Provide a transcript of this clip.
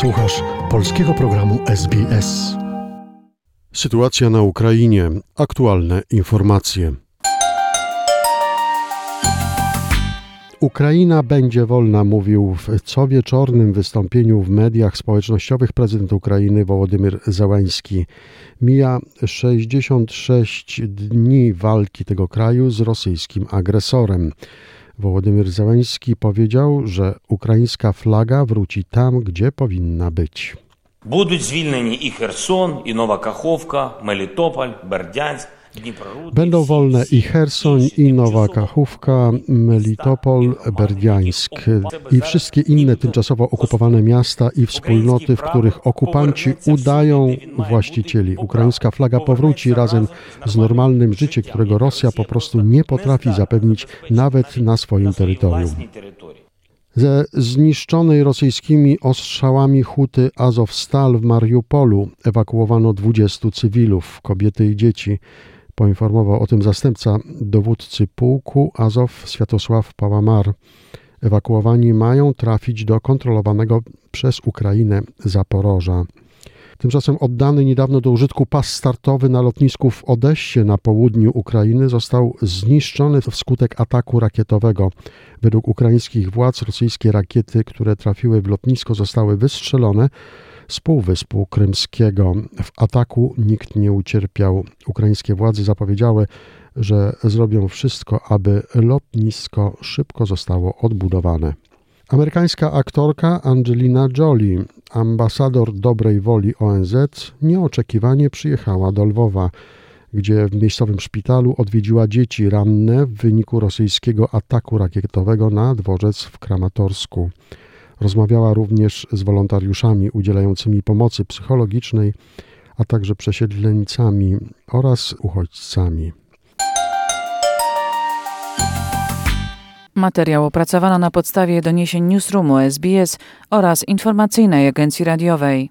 Słuchasz polskiego programu SBS. Sytuacja na Ukrainie. Aktualne informacje. Ukraina będzie wolna, mówił w co wieczornym wystąpieniu w mediach społecznościowych prezydent Ukrainy Wołodymyr Zełański. Mija 66 dni walki tego kraju z rosyjskim agresorem. Wołodymyr Zełański powiedział, że ukraińska flaga wróci tam, gdzie powinna być. Будуть звільнені і Херсон, і Нова Каховка, Мелітополь, Бердянськ, Дніпроруд. Będą wolne i Hersoń, i Nowa Kachówka, Melitopol, Berdiańsk i wszystkie inne tymczasowo okupowane miasta i wspólnoty, w których okupanci udają właścicieli. Ukraińska flaga powróci razem z normalnym życiem, którego Rosja po prostu nie potrafi zapewnić nawet na swoim terytorium. Ze zniszczonej rosyjskimi ostrzałami huty Azowstal w Mariupolu ewakuowano 20 cywilów, kobiety i dzieci. Poinformował o tym zastępca dowódcy pułku Azow Światosław Pałamar. Ewakuowani mają trafić do kontrolowanego przez Ukrainę Zaporoża. Tymczasem oddany niedawno do użytku pas startowy na lotnisku w Odessie na południu Ukrainy został zniszczony wskutek ataku rakietowego. Według ukraińskich władz rosyjskie rakiety, które trafiły w lotnisko, zostały wystrzelone z półwyspu krymskiego. W ataku nikt nie ucierpiał. Ukraińskie władze zapowiedziały, że zrobią wszystko, aby lotnisko szybko zostało odbudowane. Amerykańska aktorka Angelina Jolie, ambasador dobrej woli ONZ, nieoczekiwanie przyjechała do Lwowa, gdzie w miejscowym szpitalu odwiedziła dzieci ranne w wyniku rosyjskiego ataku rakietowego na dworzec w Kramatorsku. Rozmawiała również z wolontariuszami udzielającymi pomocy psychologicznej, a także przesiedleńcami oraz uchodźcami. Materiał opracowano na podstawie doniesień Newsroomu SBS oraz informacyjnej agencji radiowej.